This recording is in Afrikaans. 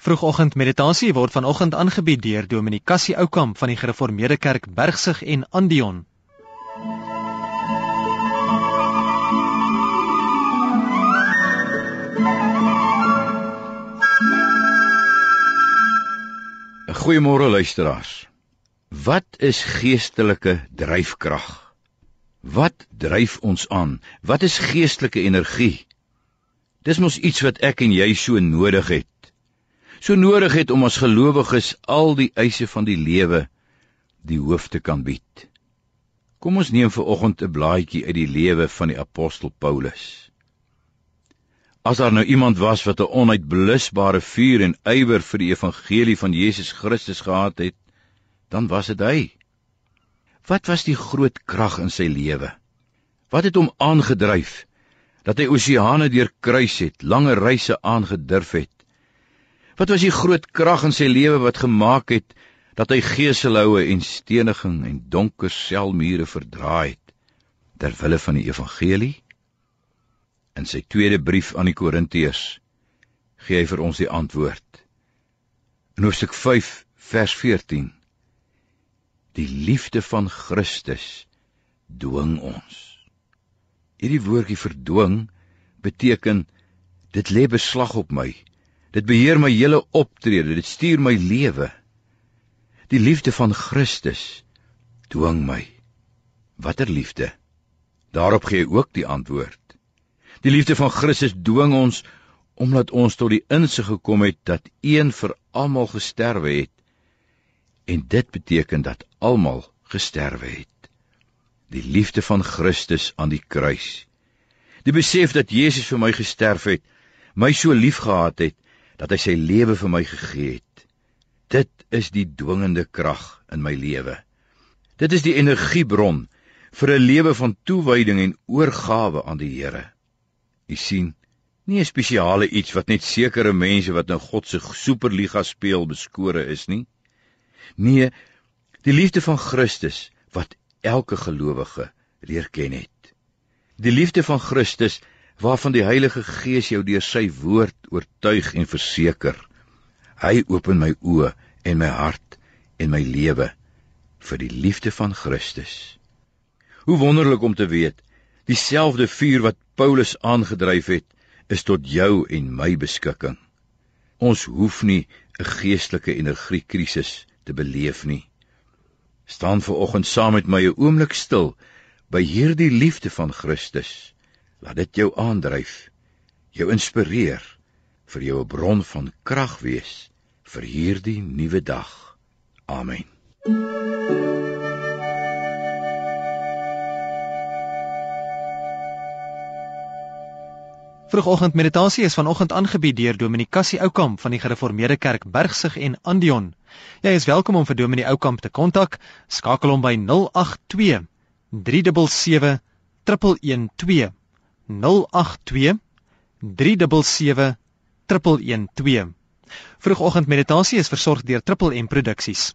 Vroegoggend meditasie word vanoggend aangebied deur Dominee Cassie Oukamp van die Gereformeerde Kerk Bergsig en Andion. Goeiemôre luisteraars. Wat is geestelike dryfkrag? Wat dryf ons aan? Wat is geestelike energie? Dis mos iets wat ek en jy so nodig het. So nodig het om as gelowiges al die eise van die lewe die hoof te kan bied. Kom ons neem vir oggend 'n blaadjie uit die lewe van die apostel Paulus. As daar nou iemand was wat 'n onuitblusbare vuur en ywer vir die evangelie van Jesus Christus gehad het, dan was dit hy. Wat was die groot krag in sy lewe? Wat het hom aangedryf? dat hy oseane deurkruis het, lange reise aangedurf het. Wat was die groot krag in sy lewe wat gemaak het dat hy geeselhoue en steniging en donker selmure verdra het ter wille van die evangelie? In sy tweede brief aan die Korintiërs gee hy vir ons die antwoord. In Hoofstuk 5 vers 14 Die liefde van Christus dwing ons Hierdie woordjie verdwing beteken dit lê beslag op my. Dit beheer my hele optrede, dit stuur my lewe. Die liefde van Christus dwing my. Watter liefde? Daarop gee ook die antwoord. Die liefde van Christus dwing ons omdat ons tot die insig gekom het dat een vir almal gesterwe het en dit beteken dat almal gesterwe het die liefde van Christus aan die kruis. Die besef dat Jesus vir my gesterf het, my so liefgehad het dat hy sy lewe vir my gegee het. Dit is die dwingende krag in my lewe. Dit is die energiebron vir 'n lewe van toewyding en oorgawe aan die Here. U sien, nie 'n spesiale iets wat net sekere mense wat in God se superliga speel beskore is nie. Nee, die liefde van Christus wat elke gelowige leer ken het. Die liefde van Christus waarvan die Heilige Gees jou deur sy woord oortuig en verseker. Hy open my oë en my hart en my lewe vir die liefde van Christus. Hoe wonderlik om te weet, dieselfde vuur wat Paulus aangedryf het, is tot jou en my beskikking. Ons hoef nie 'n geestelike energiekrisis te beleef nie staan ver oggend saam met my 'n oomblik stil by hierdie liefde van Christus. Laat dit jou aandryf, jou inspireer vir jou 'n bron van krag wees vir hierdie nuwe dag. Amen. Vroegoggend meditasie is vanoggend aangebied deur Dominee Cassie Oukamp van die Gereformeerde Kerk Bergsig en Andion. Jy is welkom om vir Dominee Oukamp te kontak. Skakel hom by 082 377 112 082 377 112. Vroegoggend meditasie is versorg deur Triple M Produksies.